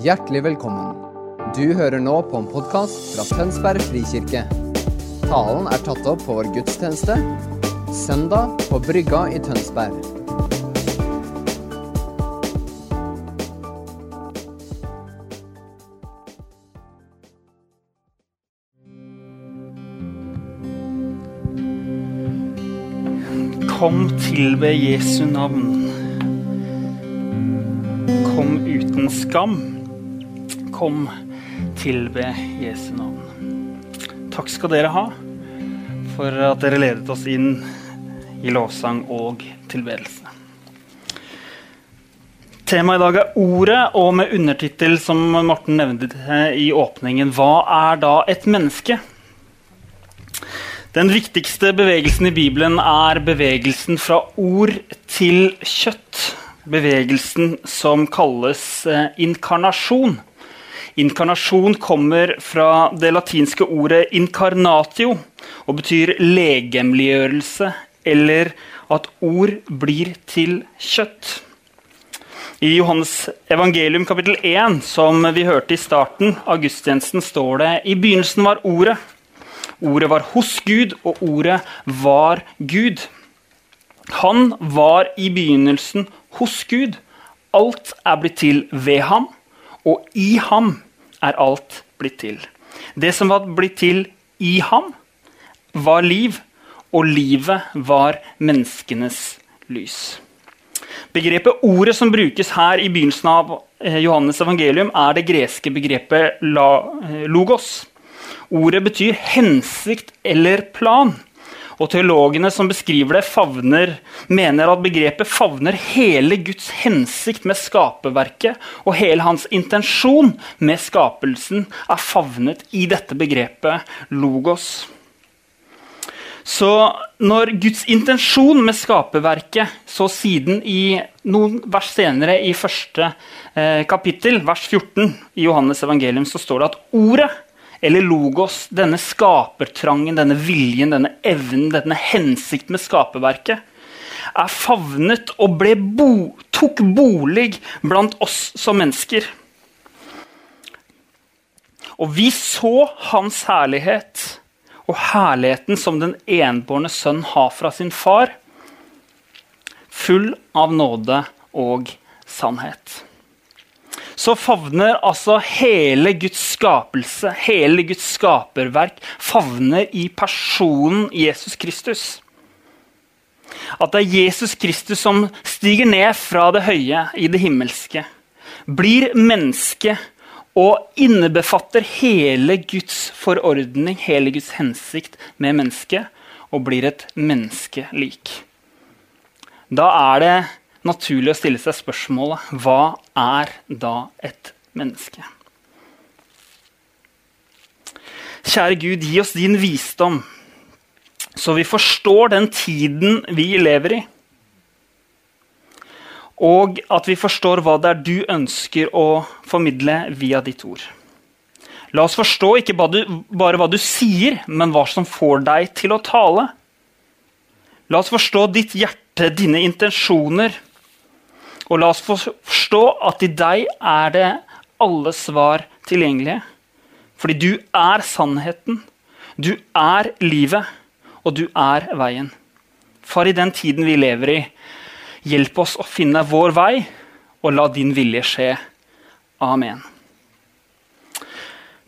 Hjertelig velkommen. Du hører nå på en podkast fra Tønsberg frikirke. Talen er tatt opp på vår gudstjeneste søndag på Brygga i Tønsberg. Kom tilbe Jesu navn. Kom uten skam. Kom tilbe Jesu navn. Takk skal dere ha for at dere ledet oss inn i lovsang og tilbedelse. Temaet i dag er Ordet, og med undertittel som Morten nevnte i åpningen, Hva er da et menneske? Den viktigste bevegelsen i Bibelen er bevegelsen fra ord til kjøtt. Bevegelsen som kalles eh, inkarnasjon. Inkarnasjon kommer fra det latinske ordet 'incarnatio' og betyr legemliggjørelse, eller at ord blir til kjøtt. I Johannes evangelium kapittel 1, som vi hørte i starten av gudstjenesten, står det i begynnelsen var Ordet. Ordet var hos Gud, og ordet var Gud. Han var i begynnelsen hos Gud. Alt er blitt til ved ham, og i ham er alt blitt til. Det som var blitt til i ham, var liv, og livet var menneskenes lys. Begrepet 'ordet' som brukes her i begynnelsen av Johannes evangelium, er det greske begrepet 'logos'. Ordet betyr hensikt eller plan. Og Teologene som beskriver det, favner, mener at begrepet favner hele Guds hensikt med skaperverket, og hele hans intensjon med skapelsen er favnet i dette begrepet logos. Så når Guds intensjon med skaperverket så siden i noen vers senere i første eh, kapittel, vers 14 i Johannes evangelium, så står det at ordet eller logos, denne skapertrangen, denne viljen, denne evnen, denne hensikt med skaperverket, er favnet og bo, tok bolig blant oss som mennesker. Og vi så hans herlighet og herligheten som den enbårne sønn har fra sin far, full av nåde og sannhet så favner altså hele Guds skapelse, hele Guds skaperverk, favner i personen Jesus Kristus. At det er Jesus Kristus som stiger ned fra det høye i det himmelske, blir menneske og innebefatter hele Guds forordning, hele Guds hensikt med mennesket, og blir et menneskelik. Da er det naturlig å stille seg spørsmålet hva er da et menneske? Kjære Gud, gi oss din visdom, så vi forstår den tiden vi lever i. Og at vi forstår hva det er du ønsker å formidle via ditt ord. La oss forstå ikke bare hva du sier, men hva som får deg til å tale. La oss forstå ditt hjerte, dine intensjoner og la oss forstå at i deg er det alle svar tilgjengelige. Fordi du er sannheten, du er livet, og du er veien. Far, i den tiden vi lever i, hjelp oss å finne vår vei, og la din vilje skje. Amen.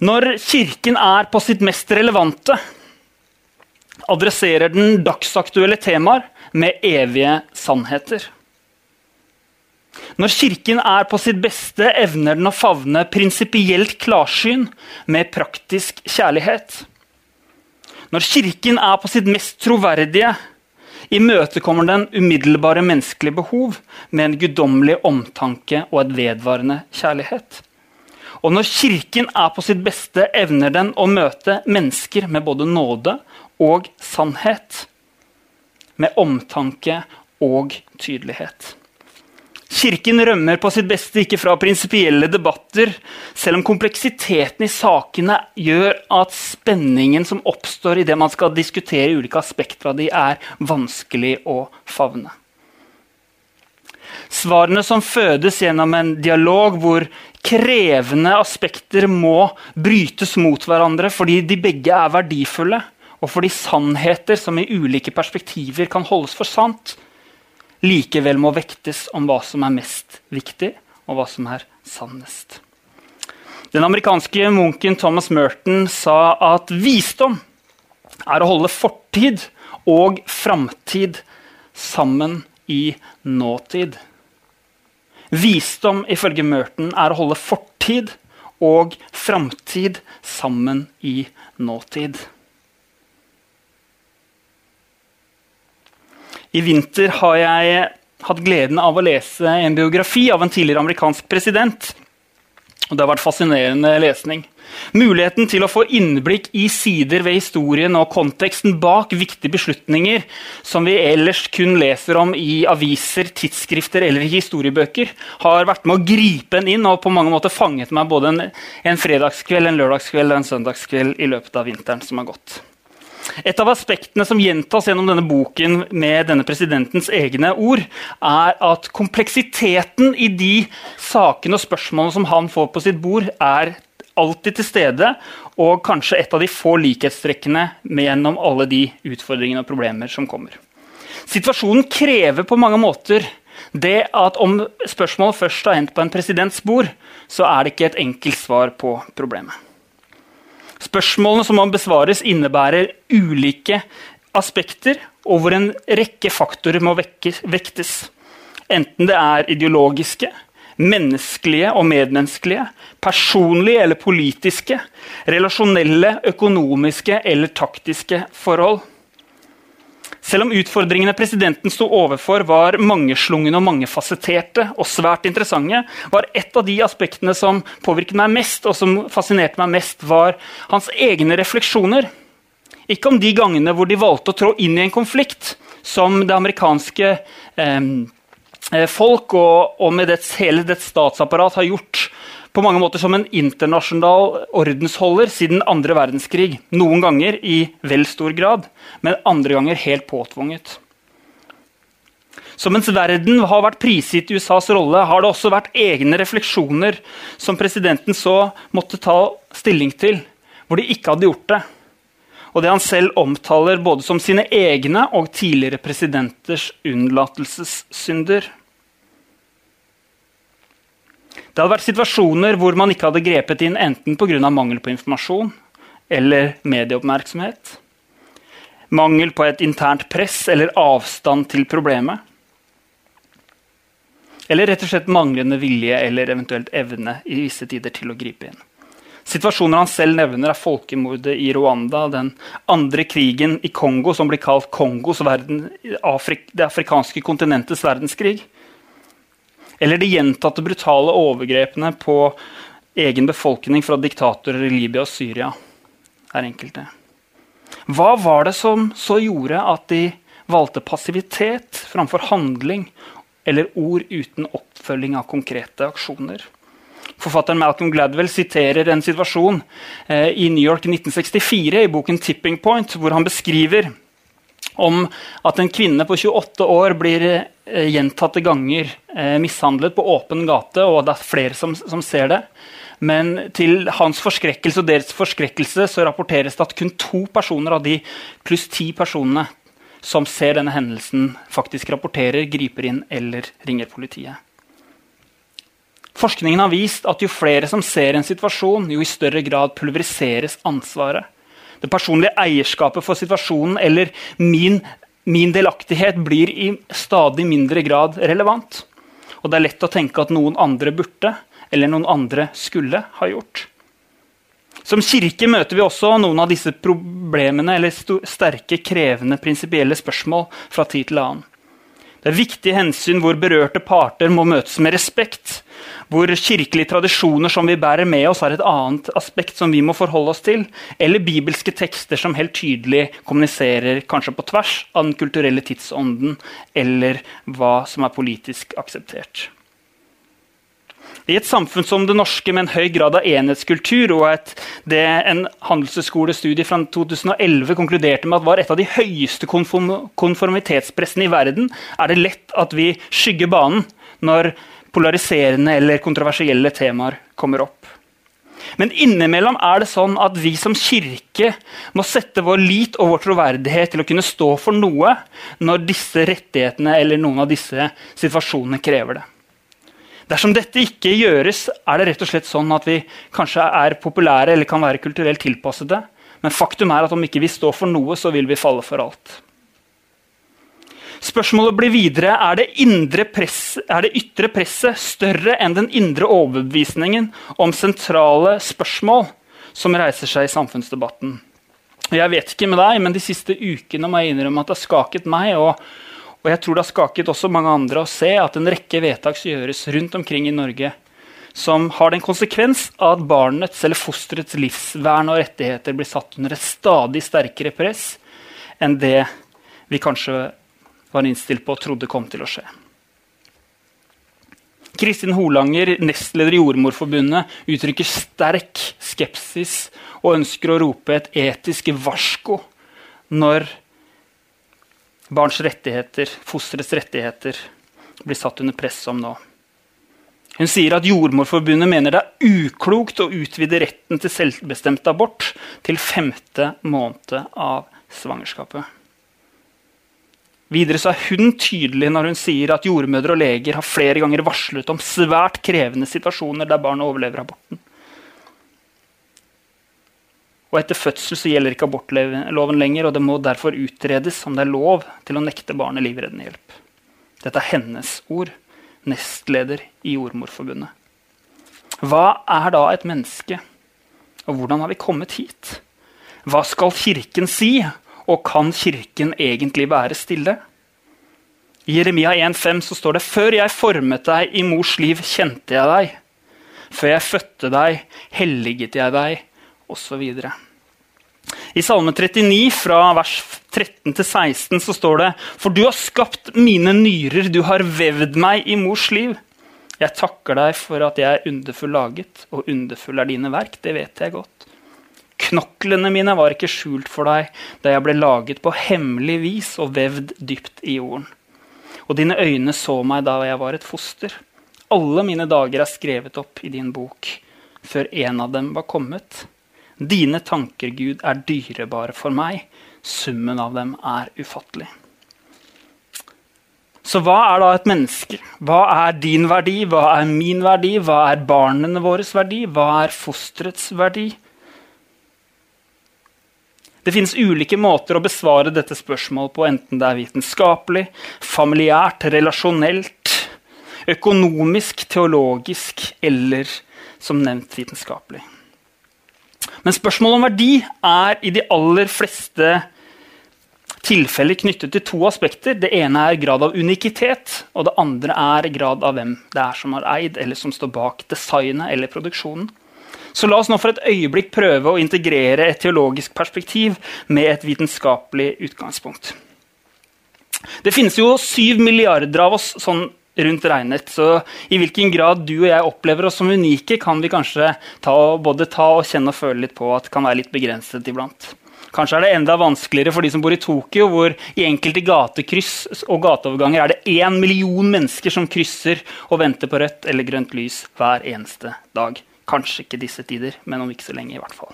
Når Kirken er på sitt mest relevante, adresserer den dagsaktuelle temaer med evige sannheter. Når Kirken er på sitt beste, evner den å favne prinsipielt klarsyn med praktisk kjærlighet. Når Kirken er på sitt mest troverdige, imøtekommer den umiddelbare menneskelige behov med en guddommelig omtanke og et vedvarende kjærlighet. Og når Kirken er på sitt beste, evner den å møte mennesker med både nåde og sannhet. Med omtanke og tydelighet. Kirken rømmer på sitt beste ikke fra prinsipielle debatter, selv om kompleksiteten i sakene gjør at spenningen som oppstår i det man skal diskutere ulike aspekter av de, er vanskelig å favne. Svarene som fødes gjennom en dialog hvor krevende aspekter må brytes mot hverandre fordi de begge er verdifulle, og fordi sannheter som i ulike perspektiver kan holdes for sant, likevel må vektes om hva som er mest viktig, og hva som er sannest. Den amerikanske munken Thomas Merton sa at visdom er å holde fortid og framtid sammen i nåtid. Visdom ifølge Merton er å holde fortid og framtid sammen i nåtid. I vinter har jeg hatt gleden av å lese en biografi av en tidligere amerikansk president. Og det har vært fascinerende lesning. Muligheten til å få innblikk i sider ved historien og konteksten bak viktige beslutninger som vi ellers kun leser om i aviser, tidsskrifter eller historiebøker, har vært med å gripe en inn og på mange måter fanget meg både en, en fredagskveld, en lørdagskveld og en søndagskveld i løpet av vinteren som har gått. Et av aspektene som gjentas gjennom denne boken med denne presidentens egne ord, er at kompleksiteten i de sakene og spørsmålene som han får på sitt bord, er alltid til stede, og kanskje et av de få likhetstrekkene gjennom alle de utfordringene og problemer som kommer. Situasjonen krever på mange måter det at om spørsmålet først har endt på en presidents bord, så er det ikke et enkelt svar på problemet. Spørsmålene som må besvares, innebærer ulike aspekter, og hvor en rekke faktorer må vektes. Enten det er ideologiske, menneskelige og medmenneskelige, personlige eller politiske, relasjonelle, økonomiske eller taktiske forhold. Selv om utfordringene presidenten sto overfor var mangeslungne og mangefasetterte og svært interessante, var et av de aspektene som påvirket meg mest, og som fascinerte meg mest, var hans egne refleksjoner. Ikke om de gangene hvor de valgte å trå inn i en konflikt, som det amerikanske eh, eh folk og, og med dets, hele dets statsapparat har gjort på mange måter som en internasjonal ordensholder siden andre verdenskrig. Noen ganger i vel stor grad, men andre ganger helt påtvunget. Så mens verden har vært prisgitt USAs rolle, har det også vært egne refleksjoner som presidenten så måtte ta stilling til, hvor de ikke hadde gjort det. Og det han selv omtaler både som sine egne og tidligere presidenters unnlatelsessynder. Det hadde vært situasjoner hvor man ikke hadde grepet inn enten pga. mangel på informasjon eller medieoppmerksomhet, mangel på et internt press eller avstand til problemet, eller rett og slett manglende vilje eller eventuelt evne i visse tider til å gripe inn. Situasjoner han selv nevner, er folkemordet i Rwanda, den andre krigen i Kongo, som blir kalt Kongos verden, Afrik, det afrikanske kontinentets verdenskrig. Eller de gjentatte brutale overgrepene på egen befolkning fra diktatorer i Libya og Syria er enkelte. Hva var det som så gjorde at de valgte passivitet framfor handling eller ord uten oppfølging av konkrete aksjoner? Forfatteren Malcolm Gladwell siterer en situasjon eh, i New York 1964 i boken 'Tipping Point', hvor han beskriver om at en kvinne på 28 år blir eh, gjentatte ganger eh, mishandlet på åpen gate, og det er flere som, som, ser det. Men til hans forskrekkelse og deres forskrekkelse så rapporteres det at kun to personer av de pluss ti personene som ser denne hendelsen, faktisk rapporterer, griper inn eller ringer politiet. Forskningen har vist at jo flere som ser en situasjon, jo i større grad pulveriseres ansvaret det personlige eierskapet for situasjonen eller min, min delaktighet blir i stadig mindre grad relevant. Og det er lett å tenke at noen andre burde eller noen andre skulle ha gjort. Som kirke møter vi også noen av disse problemene eller sterke, krevende prinsipielle spørsmål fra tid til annen. Det er viktige hensyn hvor berørte parter må møtes med respekt, hvor kirkelige tradisjoner som vi bærer med oss, har et annet aspekt som vi må forholde oss til, eller bibelske tekster som helt tydelig kommuniserer kanskje på tvers av den kulturelle tidsånden, eller hva som er politisk akseptert. I et samfunn som det norske med en høy grad av enhetskultur og et, det en handelshøyskolestudie fra 2011 konkluderte med at var et av de høyeste konform konformitetspressene i verden, er det lett at vi skygger banen når polariserende eller kontroversielle temaer kommer opp. Men innimellom er det sånn at vi som kirke må sette vår lit og vår troverdighet til å kunne stå for noe når disse rettighetene eller noen av disse situasjonene krever det. Dersom dette ikke gjøres, er det rett og slett sånn at vi kanskje er populære eller kan være kulturelt tilpassede, men faktum er at om ikke vi står for noe, så vil vi falle for alt. Spørsmålet blir videre er det, press, er det ytre presset større enn den indre overbevisningen om sentrale spørsmål som reiser seg i samfunnsdebatten. Jeg vet ikke med deg, men De siste ukene må jeg innrømme at det har skaket meg. Og, og jeg tror det har skaket også mange andre å se at en rekke vedtak gjøres rundt omkring i Norge som har den konsekvens at barnets eller fosterets livsvern og rettigheter blir satt under et stadig sterkere press enn det vi kanskje var innstilt på og trodde kom til å skje. Kristin Holanger, nestleder i Jordmorforbundet, uttrykker sterk skepsis og ønsker å rope et etisk varsko når barns rettigheter, fosterets rettigheter, blir satt under press som nå. Hun sier at Jordmorforbundet mener det er uklokt å utvide retten til selvbestemt abort til femte måned av svangerskapet. Videre er hun tydelig når hun sier at jordmødre og leger har flere ganger varslet om svært krevende situasjoner der barn overlever aborten. Og Etter fødsel så gjelder ikke abortloven lenger, og det må derfor utredes om det er lov til å nekte barnet livreddende hjelp. Dette er hennes ord, nestleder i Jordmorforbundet. Hva er da et menneske, og hvordan har vi kommet hit? Hva skal Kirken si og kan Kirken egentlig være stille? I Jeremia 1,5 så står det Før jeg formet deg i mors liv, kjente jeg deg. Før jeg fødte deg, helliget jeg deg, osv. I Salme 39, fra vers 13 til 16, så står det For du har skapt mine nyrer, du har vevd meg i mors liv. Jeg takker deg for at jeg er underfull laget, og underfull er dine verk. Det vet jeg godt. Knoklene mine var ikke skjult for deg da jeg ble laget på hemmelig vis og vevd dypt i jorden. Og dine øyne så meg da jeg var et foster. Alle mine dager er skrevet opp i din bok, før en av dem var kommet. Dine tanker, Gud, er dyrebare for meg. Summen av dem er ufattelig. Så hva er da et menneske? Hva er din verdi? Hva er min verdi? Hva er barnene våres verdi? Hva er fosterets verdi? Det finnes ulike måter å besvare dette spørsmålet på, enten det er vitenskapelig, familiært, relasjonelt, økonomisk, teologisk eller som nevnt vitenskapelig. Men spørsmålet om verdi er i de aller fleste tilfeller knyttet til to aspekter. Det ene er grad av unikitet, og det andre er grad av hvem det er som har eid eller som står bak designet eller produksjonen. Så la oss nå for et øyeblikk prøve å integrere et teologisk perspektiv med et vitenskapelig utgangspunkt. Det finnes jo syv milliarder av oss sånn rundt regnet, så i hvilken grad du og jeg opplever oss som unike, kan vi kanskje ta, både ta og kjenne og føle litt på at kan være litt begrenset iblant. Kanskje er det enda vanskeligere for de som bor i Tokyo, hvor i enkelte gatekryss og gateoverganger er det én million mennesker som krysser og venter på rødt eller grønt lys hver eneste dag. Kanskje ikke disse tider, men om ikke så lenge i hvert fall.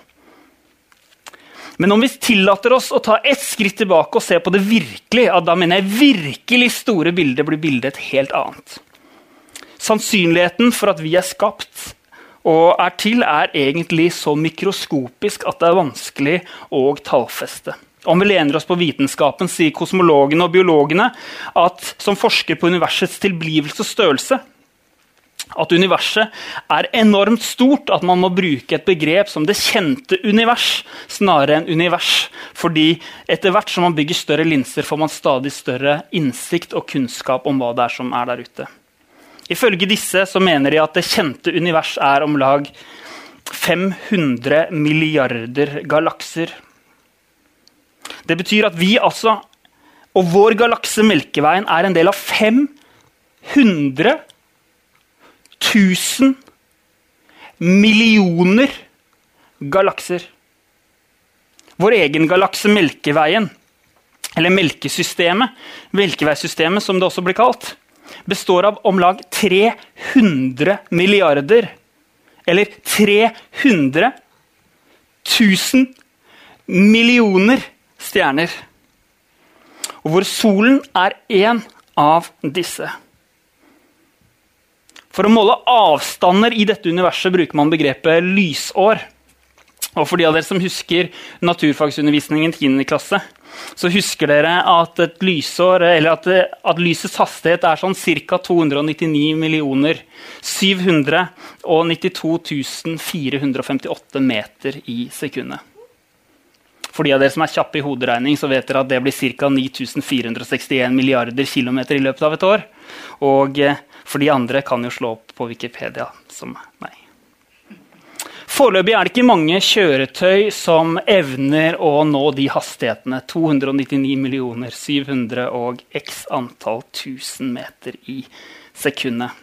Men om vi tillater oss å ta ett skritt tilbake og se på det virkelig, da mener jeg virkelig store bildet blir bildet et helt annet. Sannsynligheten for at vi er skapt og er til, er egentlig så mikroskopisk at det er vanskelig å tallfeste. Om vi lener oss på vitenskapen, sier kosmologene og biologene at som forsker på universets tilblivelse og størrelse, at universet er enormt stort, at man må bruke et begrep som det kjente univers snarere enn univers. Fordi etter hvert som man bygger større linser, får man stadig større innsikt og kunnskap om hva det er som er der ute. Ifølge disse så mener de at det kjente univers er om lag 500 milliarder galakser. Det betyr at vi altså, og vår galakse Melkeveien, er en del av 500 1000 millioner galakser. Vår egen galakse Melkeveien, eller Melkesystemet, Melkeveisystemet som det også blir kalt, består av om lag 300 300 milliarder. Eller 300 000 millioner stjerner. Og hvor solen er én av disse. For å måle avstander i dette universet bruker man begrepet lysår. Og for de av dere som husker naturfagsundervisningen 10. klasse, så husker dere at lysår, at, at lysets hastighet er sånn ca. 299 millioner 792 458 meter i sekundet. For de av dere som er kjappe i hoderegning, så vet dere at det blir ca. 9461 milliarder kilometer i løpet av et år. Og eh, for de andre kan jo slå opp på Wikipedia som meg. Foreløpig er det ikke mange kjøretøy som evner å nå de hastighetene. 299 millioner 700 og x antall 1000 meter i sekundet.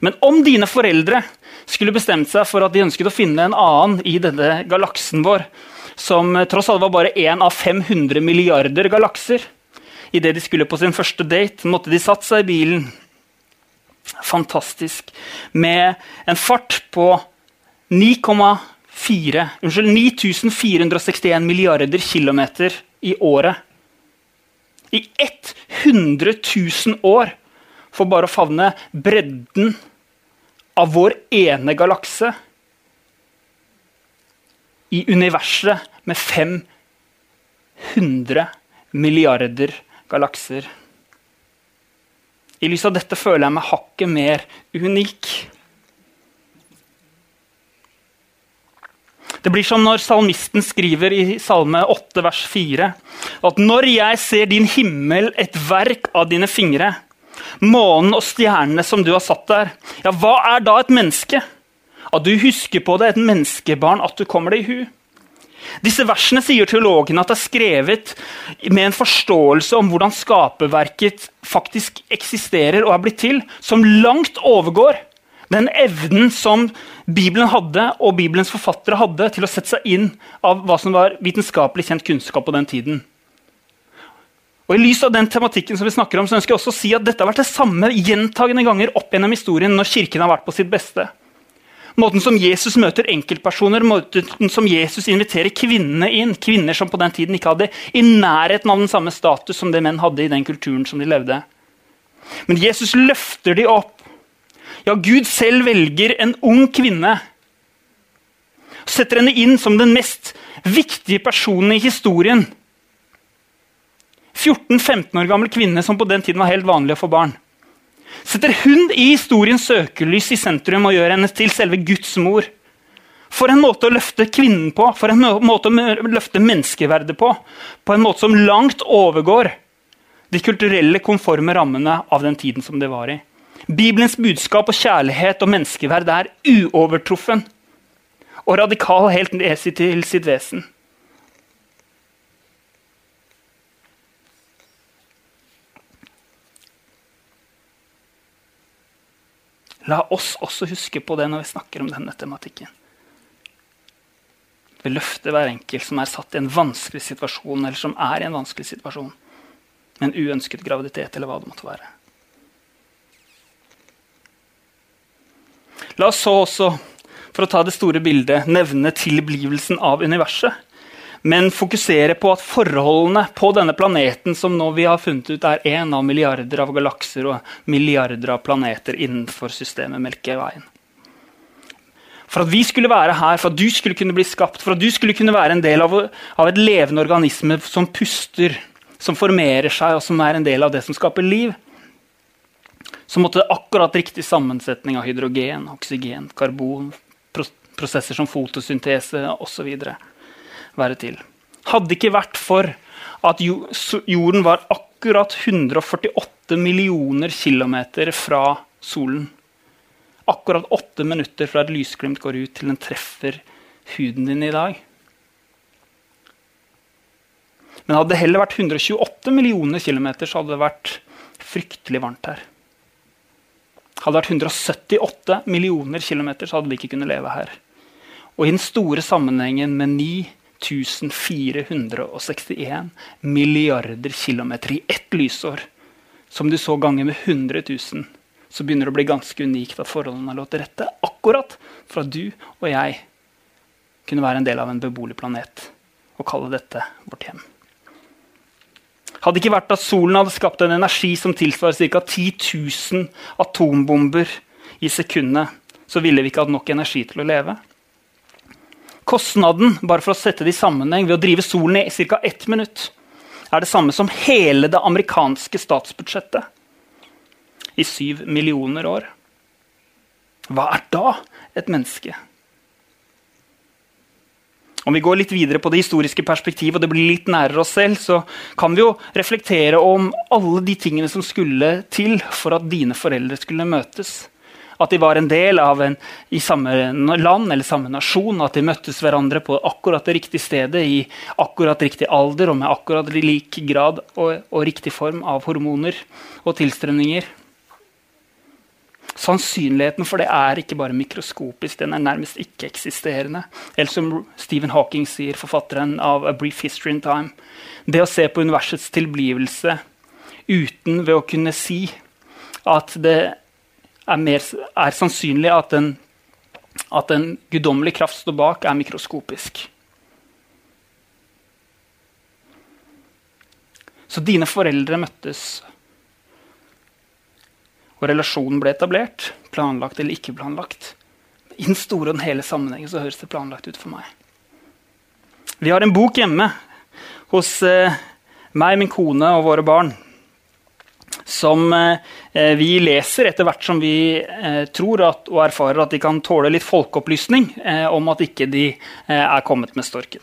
Men om dine foreldre skulle bestemt seg for at de ønsket å finne en annen i denne galaksen vår, som tross alt var bare én av 500 milliarder galakser Idet de skulle på sin første date, måtte de satt seg i bilen fantastisk. Med en fart på 9,4 Unnskyld, 9461 milliarder kilometer i året. I 100 000 år for bare å favne bredden av vår ene galakse. I universet med 500 milliarder galakser. I lys av dette føler jeg meg hakket mer unik. Det blir som når salmisten skriver i Salme 8, vers 4, at når jeg ser din himmel, et verk av dine fingre, månen og stjernene som du har satt der, ja, hva er da et menneske? At du husker på det, et menneskebarn, at du kommer det i hu. Disse versene sier teologene at det er skrevet med en forståelse om hvordan skaperverket faktisk eksisterer og er blitt til, som langt overgår den evnen som Bibelen hadde, og Bibelens forfattere hadde til å sette seg inn av hva som var vitenskapelig kjent kunnskap på den tiden. Og I lys av den tematikken som vi snakker om, så ønsker jeg også å si at dette har vært det samme gjentagende ganger opp gjennom historien når kirken har vært på sitt beste. Måten som Jesus møter enkeltpersoner, måten som Jesus inviterer kvinnene inn. Kvinner som på den tiden ikke hadde i nærheten av den samme status som det menn hadde i den kulturen som de levde. Men Jesus løfter de opp. Ja, Gud selv velger en ung kvinne. Setter henne inn som den mest viktige personen i historien. 14-15 år gammel kvinne som på den tiden var helt vanlig å få barn setter hun i historiens søkelys i sentrum og gjør henne til selve Guds mor. For en måte å løfte kvinnen på, for en måte å løfte menneskeverdet på. På en måte som langt overgår de kulturelle, konforme rammene av den tiden som det var i. Bibelens budskap og kjærlighet og menneskeverd er uovertruffen og radikal helt ned til sitt vesen. La oss også huske på det når vi snakker om denne tematikken. Vi løfter hver enkelt som er satt i en vanskelig situasjon, eller som er i en vanskelig situasjon. Med en uønsket graviditet, eller hva det måtte være. La oss så også, for å ta det store bildet, nevne tilblivelsen av universet men fokusere på at forholdene på denne planeten som nå vi har funnet ut er én av milliarder av galakser og milliarder av planeter innenfor systemet Melkeveien. For at vi skulle være her, for at du skulle kunne bli skapt, for at du skulle kunne være en del av, av et levende organisme som puster, som formerer seg, og som er en del av det som skaper liv, så måtte det akkurat riktig sammensetning av hydrogen, oksygen, karbon, prosesser som fotosyntese osv være til. Hadde ikke vært for at jorden var akkurat 148 millioner kilometer fra solen. Akkurat åtte minutter fra et lysglimt går ut til den treffer huden din i dag. Men hadde det heller vært 128 millioner kilometer, så hadde det vært fryktelig varmt her. Hadde det vært 178 millioner kilometer, så hadde vi ikke kunnet leve her. Og i den store sammenhengen med ni 1461 milliarder kilometer i ett lysår. Som du så ganger med 100 000, så begynner det å bli ganske unikt at forholdene lå til rette akkurat for at du og jeg kunne være en del av en beboelig planet og kalle dette vårt hjem. Hadde ikke vært at solen hadde skapt en energi som tilsvarer ca. 10 000 atombomber i sekundet, så ville vi ikke hatt nok energi til å leve. Kostnaden bare for å sette det i sammenheng ved å drive solen i ca. ett minutt er det samme som hele det amerikanske statsbudsjettet i syv millioner år. Hva er da et menneske? Om vi går litt videre på det historiske perspektivet, og det blir litt nærere oss selv, så kan vi jo reflektere om alle de tingene som skulle til for at dine foreldre skulle møtes. At de var en del av en i samme land eller samme nasjon. At de møttes hverandre på akkurat det riktige stedet, i akkurat riktig alder og med akkurat lik grad og, og riktig form av hormoner og tilstrømninger. Sannsynligheten for det er ikke bare mikroskopisk, den er nærmest ikke-eksisterende. Eller som Stephen Hawking sier, forfatteren av A Brief History in Time Det å se på universets tilblivelse uten ved å kunne si at det er, mer, er sannsynlig at en, at en guddommelig kraft står bak, er mikroskopisk. Så dine foreldre møttes og relasjonen ble etablert, planlagt eller ikke planlagt. I den store og den hele sammenhengen så høres det planlagt ut for meg. Vi har en bok hjemme hos eh, meg, min kone og våre barn som eh, vi leser etter hvert som vi eh, tror at, og erfarer at de kan tåle litt folkeopplysning eh, om at ikke de er kommet med storken.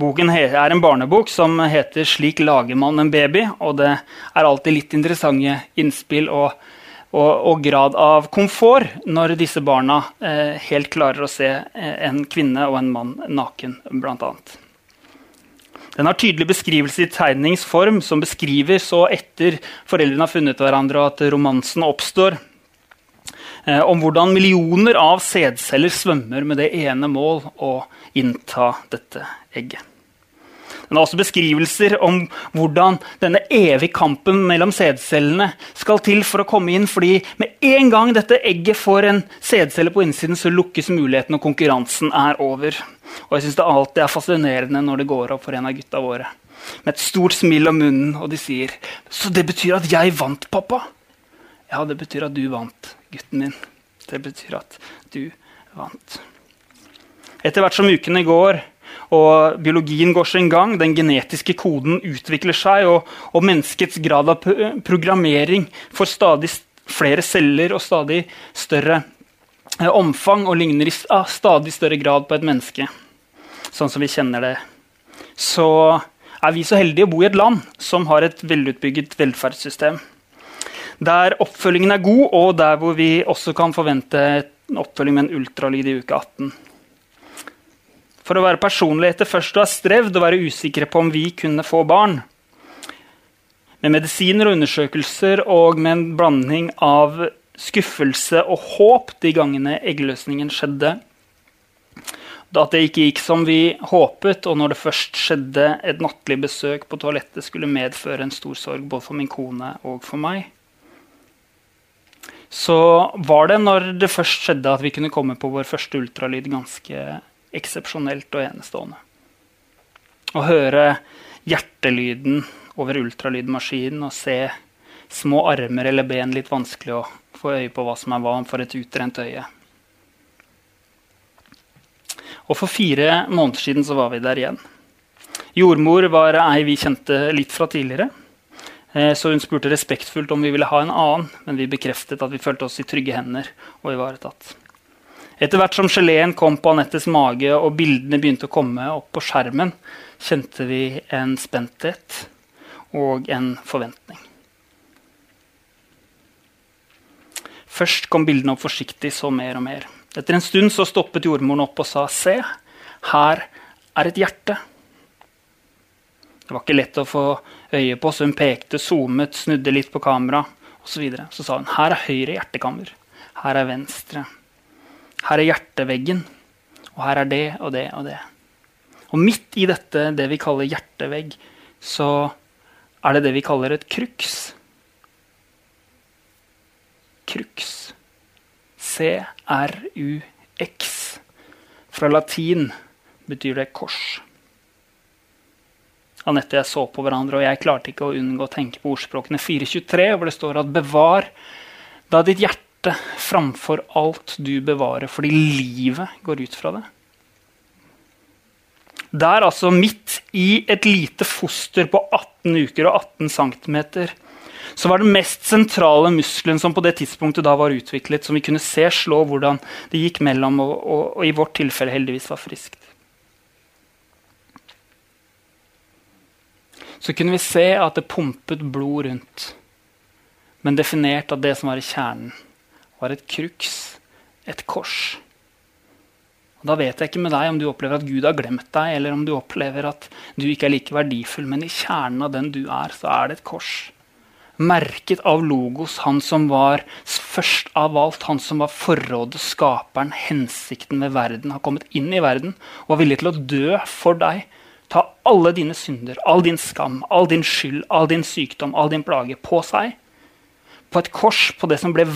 Boken er en barnebok som heter 'Slik lager man en baby'. Og det er alltid litt interessante innspill og, og, og grad av komfort når disse barna helt klarer å se en kvinne og en mann naken, bl.a. Den har tydelig beskrivelse i tegningsform, som beskriver så etter foreldrene har funnet hverandre og at romansen oppstår, eh, om hvordan millioner av sædceller svømmer med det ene mål å innta dette egget. Den er også beskrivelser om hvordan denne evige kampen mellom sædcellene skal til for å komme inn. fordi med en gang dette egget får en sædcelle på innsiden, så lukkes muligheten, og konkurransen er over. Og jeg synes det alltid er fascinerende når det går opp for en av gutta våre. Med et stort smil om munnen, og de sier 'Så det betyr at jeg vant, pappa?' Ja, det betyr at du vant, gutten min. Det betyr at du vant. Etter hvert som ukene går, og biologien går sin gang, den genetiske koden utvikler seg, og, og menneskets grad av programmering får stadig flere celler og stadig større eh, omfang og ligner i ah, stadig større grad på et menneske, sånn som vi kjenner det, så er vi så heldige å bo i et land som har et velutbygget velferdssystem. Der oppfølgingen er god, og der hvor vi også kan forvente en oppfølging med en ultralyd i uke 18 for å være personlig etter først å ha strevd og være usikre på om vi kunne få barn. Med medisiner og undersøkelser og med en blanding av skuffelse og håp de gangene eggløsningen skjedde. At det ikke gikk som vi håpet, og når det først skjedde et nattlig besøk på toalettet, skulle medføre en stor sorg både for min kone og for meg. Så var det når det først skjedde at vi kunne komme på vår første ultralyd, ganske eksepsjonelt og enestående. Å høre hjertelyden over ultralydmaskinen og se små armer eller ben litt vanskelig å få øye på hva som er hva for et utrent øye. Og For fire måneder siden så var vi der igjen. Jordmor var ei vi kjente litt fra tidligere. Eh, så hun spurte respektfullt om vi ville ha en annen, men vi bekreftet at vi følte oss i trygge hender og ivaretatt. Etter hvert som geleen kom på Anettes mage og bildene begynte å komme opp på skjermen, kjente vi en spenthet og en forventning. Først kom bildene opp forsiktig, så mer og mer. Etter en stund så stoppet jordmoren opp og sa, 'Se, her er et hjerte'. Det var ikke lett å få øye på, så hun pekte, zoomet, snudde litt på kamera osv. Så, videre. så sa hun, 'Her er høyre hjertekammer. Her er venstre.' Her er hjerteveggen. Og her er det og det og det. Og midt i dette, det vi kaller hjertevegg, så er det det vi kaller et crux. crux. C-r-u-x. Fra latin betyr det kors. Anette og jeg så på hverandre, og jeg klarte ikke å unngå å tenke på ordspråkene 423, hvor det står at 'bevar da ditt hjerte framfor alt du bevarer', fordi livet går ut fra det. Der, altså midt i et lite foster på 18 uker og 18 cm, så var den mest sentrale muskelen som på det tidspunktet da var utviklet, som vi kunne se slå hvordan det gikk mellom, og, og, og i vårt tilfelle heldigvis var friskt. Så kunne vi se at det pumpet blod rundt, men definert av det som var i kjernen, var et kruks, et kors. Og da vet jeg ikke med deg om du opplever at Gud har glemt deg, eller om du opplever at du ikke er like verdifull, men i kjernen av den du er, så er det et kors. Merket av logos, han som var først av alt, han som var forrådet, skaperen, hensikten med verden, har kommet inn i verden og var villig til å dø for deg. Ta alle dine synder, all din skam, all din skyld, all din sykdom, all din plage på seg. På et kors, på det som ble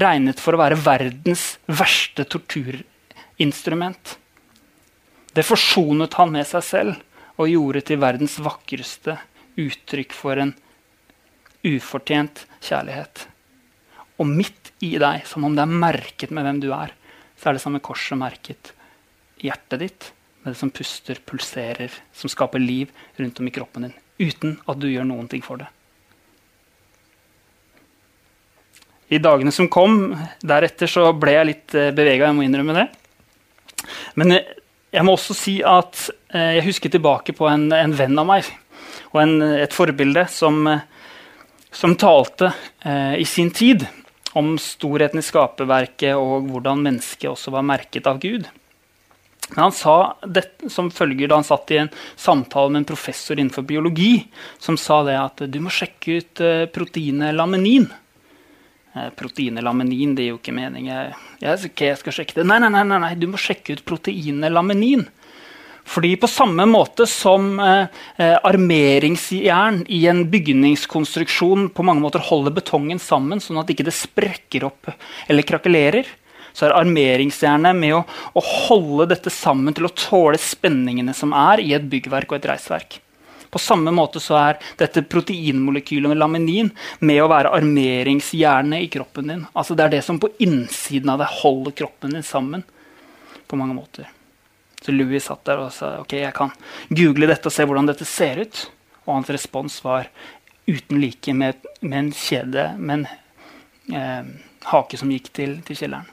regnet for å være verdens verste torturinstrument. Det forsonet han med seg selv og gjorde til verdens vakreste uttrykk for en ufortjent kjærlighet. Og midt i deg, som om det er merket med hvem du er, så er det samme korset merket hjertet ditt med det som puster, pulserer, som skaper liv rundt om i kroppen din. Uten at du gjør noen ting for det. I dagene som kom deretter, så ble jeg litt eh, bevega. Jeg må innrømme det. Men eh, jeg må også si at eh, jeg husker tilbake på en, en venn av meg og en, et forbilde som, som talte eh, i sin tid om storheten i skaperverket og hvordan mennesket også var merket av Gud. Men han sa det som følger da han satt i en samtale med en professor innenfor biologi, som sa det at du må sjekke ut proteinet laminin. Eh, proteinet laminin. Det gir jo ikke mening. Jeg, jeg, okay, jeg, skal sjekke det. Nei, nei, nei, nei, du må sjekke ut proteinet laminin. Fordi på samme måte som eh, eh, armeringsjern i en bygningskonstruksjon på mange måter holder betongen sammen, sånn at ikke det sprekker opp eller krakelerer, så er armeringsjernet med å, å holde dette sammen til å tåle spenningene som er i et byggverk og et reisverk. På samme måte så er dette proteinmolekylet med laminin med å være armeringsjernet i kroppen din. Altså Det er det som på innsiden av deg holder kroppen din sammen. på mange måter. Så Louis satt der og sa ok, jeg kan google dette og se hvordan dette ser ut. Og hans respons var uten like med, med en kjede med en eh, hake som gikk til, til kjelleren.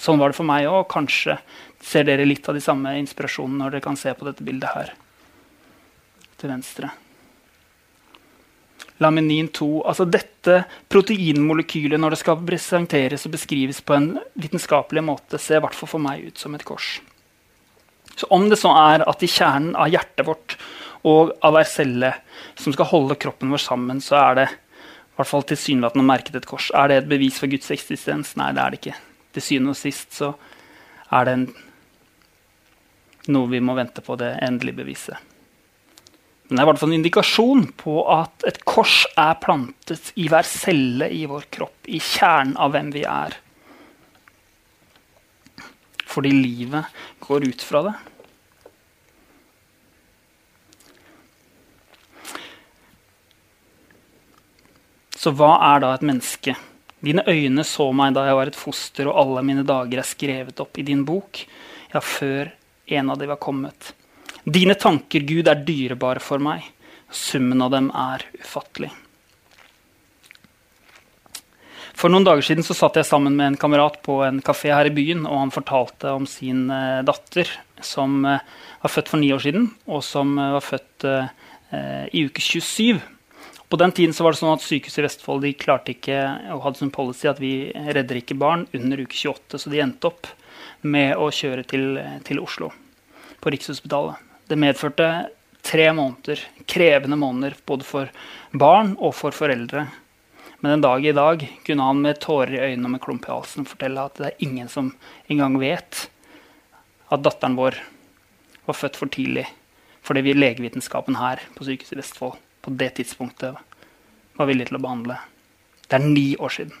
Sånn var det for meg òg. Kanskje ser dere litt av de samme inspirasjonene når dere kan se på dette bildet her til venstre. Laminin 2. Altså dette proteinmolekylet, når det skal presenteres og beskrives på en vitenskapelig måte, ser i hvert fall for meg ut som et kors. Så om det så er at i kjernen av hjertet vårt og av hver celle som skal holde kroppen vår sammen, så er det i hvert fall tilsynelatende merket et kors. Er det et bevis for Guds eksistens? Nei, det er det ikke. Til syvende og sist så er det en, noe vi må vente på det endelige beviset. Men det er i hvert fall en indikasjon på at et kors er plantet i hver celle i vår kropp, i kjernen av hvem vi er. Fordi livet går ut fra det. Så hva er da et menneske? Dine øyne så meg da jeg var et foster, og alle mine dager er skrevet opp i din bok, ja, før en av de var kommet. Dine tanker, Gud, er dyrebare for meg. Summen av dem er ufattelig. For noen dager siden så satt jeg sammen med en kamerat på en kafé her i byen, og han fortalte om sin uh, datter som uh, var født for ni år siden, og som uh, var født i uke 27. På den tiden så var det sånn at Sykehuset i Vestfold de klarte ikke og hadde som policy at vi redder ikke barn under uke 28, så de endte opp med å kjøre til, til Oslo, på Rikshospitalet. Det medførte tre måneder, krevende måneder både for barn og for foreldre. Men en dag i dag kunne han med tårer i øynene og med klump i halsen fortelle at det er ingen som engang vet at datteren vår var født for tidlig. Fordi vi legevitenskapen her på Sykehuset i Vestfold på det tidspunktet var villig til å behandle. Det er ni år siden.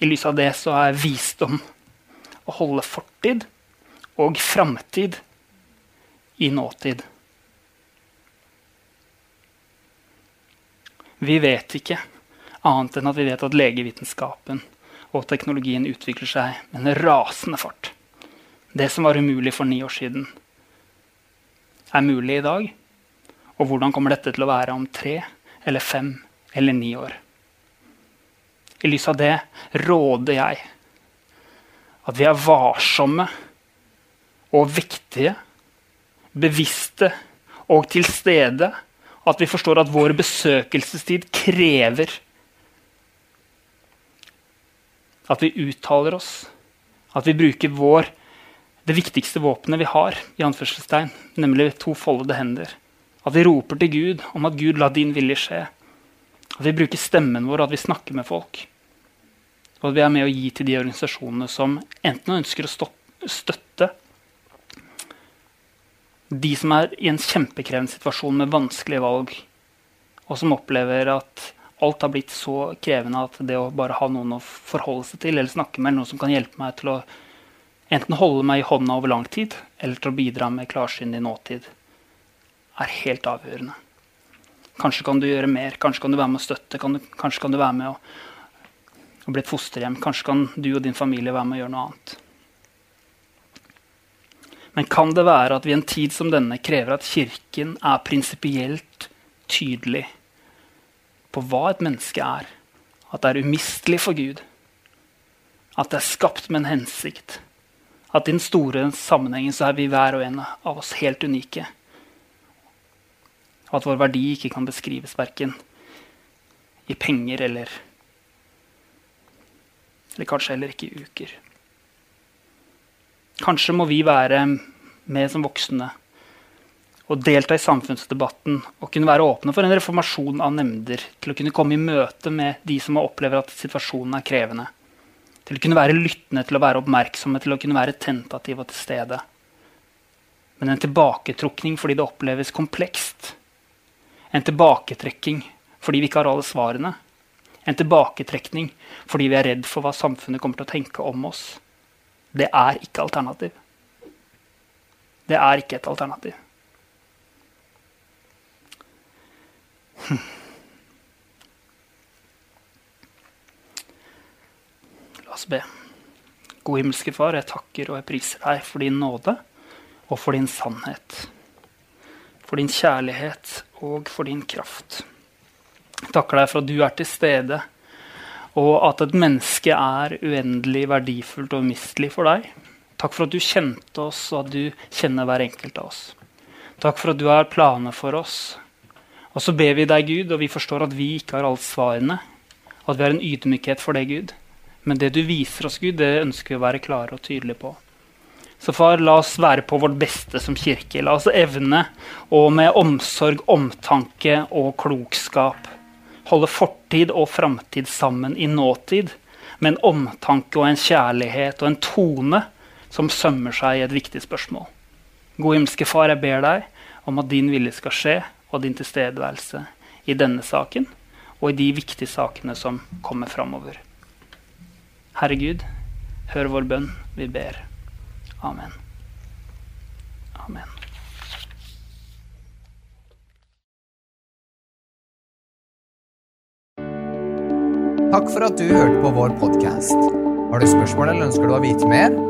I lys av det så er visdom å holde fortid og framtid i nåtid. Vi vet ikke annet enn at vi vet at legevitenskapen og teknologien utvikler seg med en rasende fart. Det som var umulig for ni år siden, er mulig i dag. Og hvordan kommer dette til å være om tre eller fem eller ni år? I lys av det råder jeg at vi er varsomme og viktige, bevisste og til stede. At vi forstår at vår besøkelsestid krever at vi uttaler oss, at vi bruker vår, det viktigste våpenet vi har, i anførselstegn, nemlig to foldede hender. At vi roper til Gud om at Gud, la din vilje skje. At vi bruker stemmen vår, at vi snakker med folk. Og at vi er med å gi til de organisasjonene som enten ønsker å stoppe, støtte de som er i en kjempekrevende situasjon med vanskelige valg, og som opplever at alt har blitt så krevende at det å bare ha noen å forholde seg til eller snakke med, eller noen som kan hjelpe meg til å enten holde meg i hånda over lang tid, eller til å bidra med klarsyn i nåtid, er helt avgjørende. Kanskje kan du gjøre mer, kanskje kan du være med å støtte, kan du, kanskje kan du være med å, å bli et fosterhjem. Kanskje kan du og din familie være med å gjøre noe annet. Men kan det være at vi i en tid som denne krever at Kirken er prinsipielt tydelig på hva et menneske er? At det er umistelig for Gud? At det er skapt med en hensikt? At i den store sammenhengen så er vi hver og en av oss helt unike? Og at vår verdi ikke kan beskrives verken i penger eller Eller kanskje heller ikke i uker. Kanskje må vi være med som voksne og delta i samfunnsdebatten og kunne være åpne for en reformasjon av nemnder. Til å kunne komme i møte med de som opplever at situasjonen er krevende. Til å kunne være lyttende, til å være oppmerksomme, til å kunne være tentative og til stede. Men en tilbaketrukning fordi det oppleves komplekst. En tilbaketrekking fordi vi ikke har alle svarene. En tilbaketrekning fordi vi er redd for hva samfunnet kommer til å tenke om oss. Det er ikke alternativ. Det er ikke et alternativ. Hm. La oss be. God himmelske Far, jeg takker og jeg priser deg for din nåde og for din sannhet. For din kjærlighet og for din kraft. Jeg takker deg for at du er til stede og at et menneske er uendelig verdifullt og umistelig for deg. Takk for at du kjente oss, og at du kjenner hver enkelt av oss. Takk for at du har planer for oss. Og så ber vi deg, Gud, og vi forstår at vi ikke har alle svarene. At vi har en ydmykhet for det, Gud. Men det du viser oss, Gud, det ønsker vi å være klare og tydelige på. Så far, la oss være på vårt beste som kirke. La oss evne, og med omsorg, omtanke og klokskap, holde fortid og framtid sammen i nåtid, med en omtanke og en kjærlighet og en tone som sømmer seg i et viktig spørsmål. God himmelske Far, jeg ber deg om at din vilje skal skje, og din tilstedeværelse i denne saken og i de viktige sakene som kommer framover. Herre Gud, hør vår bønn, vi ber. Amen. Amen. Takk for at du hørte på vår podkast. Har du spørsmål eller ønsker du å vite mer?